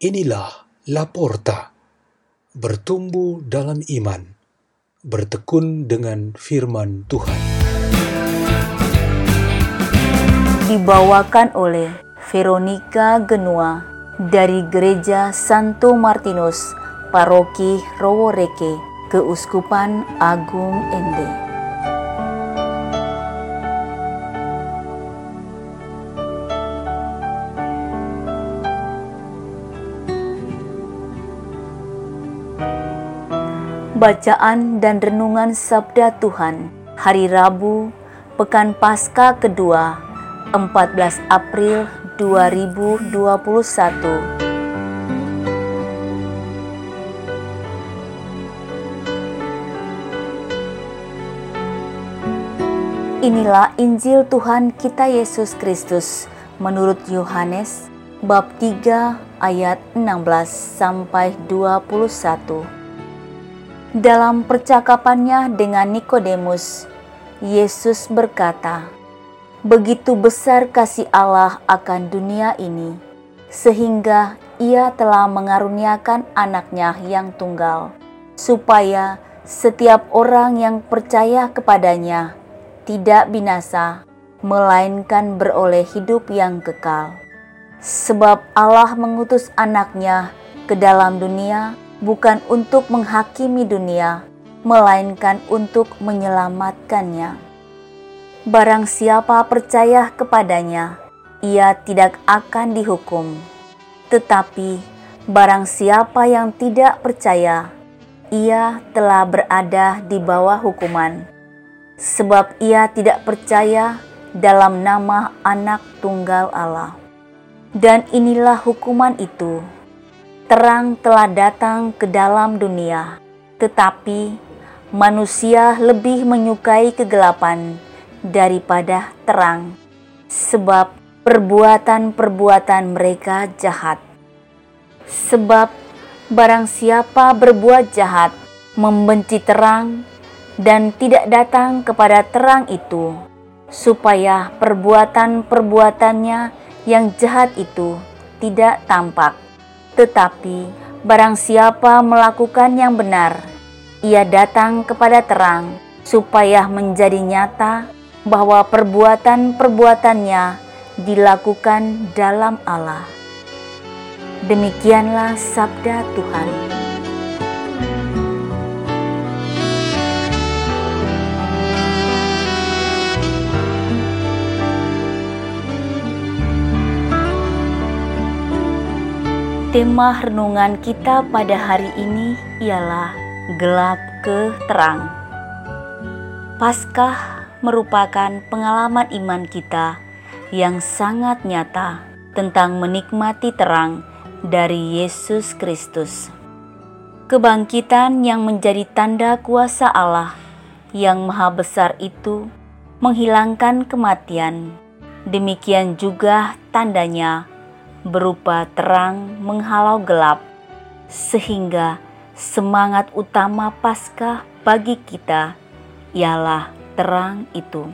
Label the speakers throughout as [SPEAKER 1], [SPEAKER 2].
[SPEAKER 1] Inilah Laporta, bertumbuh dalam iman, bertekun dengan firman Tuhan.
[SPEAKER 2] Dibawakan oleh Veronica Genua dari Gereja Santo Martinus, Paroki Roworeke, Keuskupan Agung Ende. Bacaan dan Renungan Sabda Tuhan Hari Rabu, Pekan Pasca kedua, 14 April 2021 Inilah Injil Tuhan kita Yesus Kristus menurut Yohanes bab 3 ayat 16 sampai 21. Dalam percakapannya dengan Nikodemus, Yesus berkata, "Begitu besar kasih Allah akan dunia ini, sehingga Ia telah mengaruniakan anaknya yang tunggal, supaya setiap orang yang percaya kepadanya tidak binasa, melainkan beroleh hidup yang kekal. Sebab Allah mengutus anaknya ke dalam dunia bukan untuk menghakimi dunia, melainkan untuk menyelamatkannya. Barang siapa percaya kepadanya, ia tidak akan dihukum. Tetapi barang siapa yang tidak percaya, ia telah berada di bawah hukuman, sebab ia tidak percaya dalam nama Anak Tunggal Allah. Dan inilah hukuman itu terang telah datang ke dalam dunia, tetapi manusia lebih menyukai kegelapan daripada terang, sebab perbuatan-perbuatan mereka jahat. Sebab barang siapa berbuat jahat, membenci terang, dan tidak datang kepada terang itu, supaya perbuatan-perbuatannya yang jahat itu tidak tampak tetapi barang siapa melakukan yang benar, ia datang kepada terang supaya menjadi nyata bahwa perbuatan-perbuatannya dilakukan dalam Allah. Demikianlah sabda Tuhan. Tema renungan kita pada hari ini ialah gelap ke terang. Paskah merupakan pengalaman iman kita yang sangat nyata tentang menikmati terang dari Yesus Kristus. Kebangkitan yang menjadi tanda kuasa Allah yang maha besar itu menghilangkan kematian. Demikian juga tandanya berupa terang menghalau gelap, sehingga semangat utama Paskah bagi kita ialah terang itu.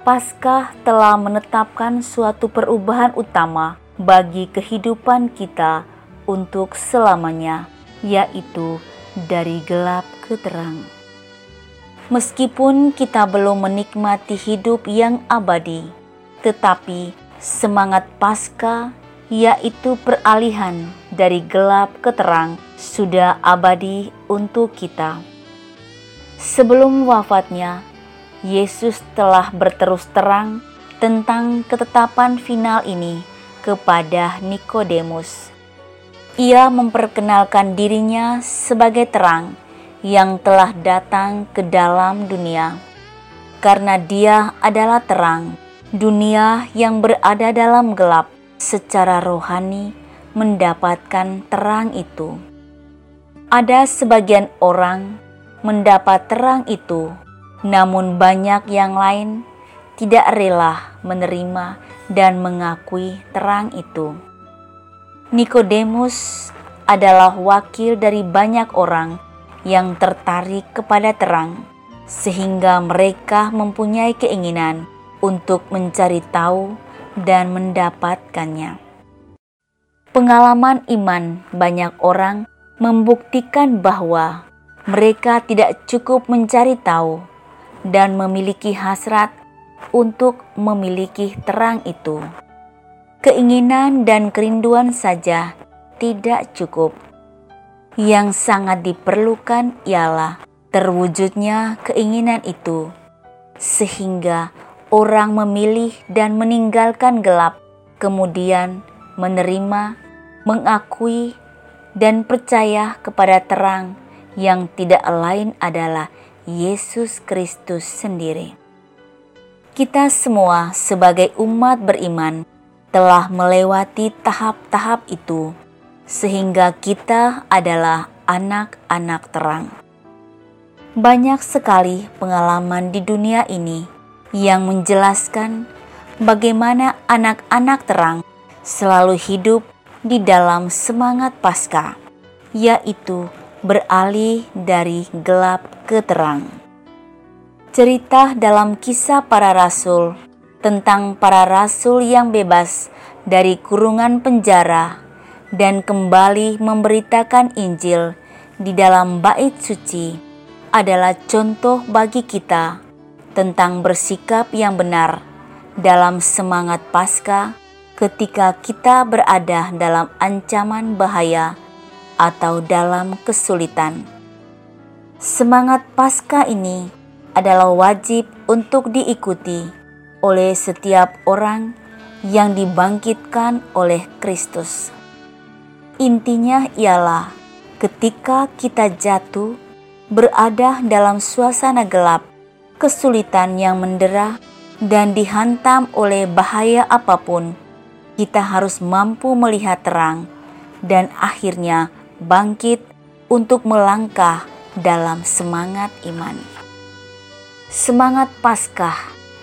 [SPEAKER 2] Paskah telah menetapkan suatu perubahan utama bagi kehidupan kita untuk selamanya, yaitu dari gelap ke terang. Meskipun kita belum menikmati hidup yang abadi, tetapi semangat Paskah yaitu peralihan dari gelap ke terang, sudah abadi untuk kita. Sebelum wafatnya, Yesus telah berterus terang tentang ketetapan final ini kepada Nikodemus. Ia memperkenalkan dirinya sebagai terang yang telah datang ke dalam dunia, karena Dia adalah terang, dunia yang berada dalam gelap secara rohani mendapatkan terang itu. Ada sebagian orang mendapat terang itu, namun banyak yang lain tidak rela menerima dan mengakui terang itu. Nikodemus adalah wakil dari banyak orang yang tertarik kepada terang, sehingga mereka mempunyai keinginan untuk mencari tahu dan mendapatkannya. pengalaman iman banyak orang membuktikan bahwa mereka tidak cukup mencari tahu dan memiliki hasrat untuk memiliki terang itu. Keinginan dan kerinduan saja tidak cukup. Yang sangat diperlukan ialah terwujudnya keinginan itu, sehingga orang memilih dan meninggalkan gelap, kemudian menerima, mengakui, dan percaya kepada terang yang tidak lain adalah Yesus Kristus sendiri. Kita semua, sebagai umat beriman, telah melewati tahap-tahap itu, sehingga kita adalah anak-anak terang. Banyak sekali pengalaman di dunia ini yang menjelaskan bagaimana anak-anak terang selalu hidup di dalam semangat pasca, yaitu beralih dari gelap ke terang. Cerita dalam kisah para rasul tentang para rasul yang bebas dari kurungan penjara dan kembali memberitakan Injil di dalam bait suci adalah contoh bagi kita tentang bersikap yang benar dalam semangat pasca ketika kita berada dalam ancaman bahaya atau dalam kesulitan. Semangat pasca ini adalah wajib untuk diikuti oleh setiap orang yang dibangkitkan oleh Kristus. Intinya ialah ketika kita jatuh, berada dalam suasana gelap, kesulitan yang mendera, dan dihantam oleh bahaya apa pun, kita harus mampu melihat terang dan akhirnya bangkit untuk melangkah dalam semangat iman. Semangat Paskah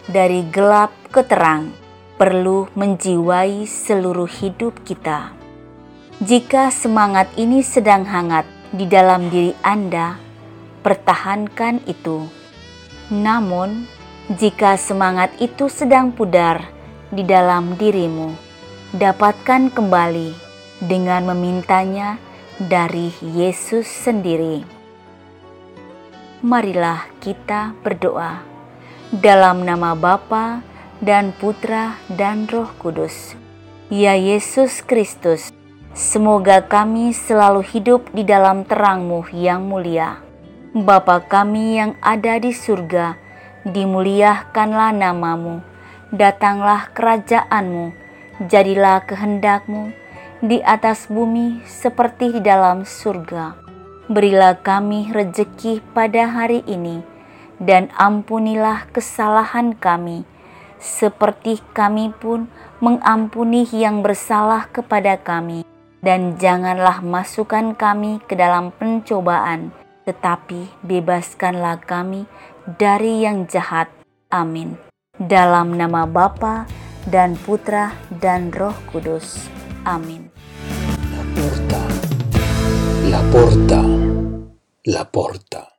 [SPEAKER 2] dari gelap ke terang perlu menjiwai seluruh hidup kita. Jika semangat ini sedang hangat di dalam diri Anda, pertahankan itu. Namun, jika semangat itu sedang pudar di dalam dirimu, dapatkan kembali dengan memintanya dari Yesus sendiri. Marilah kita berdoa dalam nama Bapa dan Putra dan Roh Kudus. Ya Yesus Kristus, semoga kami selalu hidup di dalam terangmu yang mulia. Bapa kami yang ada di surga, dimuliakanlah namamu, datanglah kerajaanmu, jadilah kehendakmu di atas bumi seperti di dalam surga. Berilah kami rejeki pada hari ini, dan ampunilah kesalahan kami, seperti kami pun mengampuni yang bersalah kepada kami. Dan janganlah masukkan kami ke dalam pencobaan, tetapi bebaskanlah kami dari yang jahat. Amin. Dalam nama Bapa dan Putra dan Roh Kudus. Amin.
[SPEAKER 1] La porta, la porta, la porta.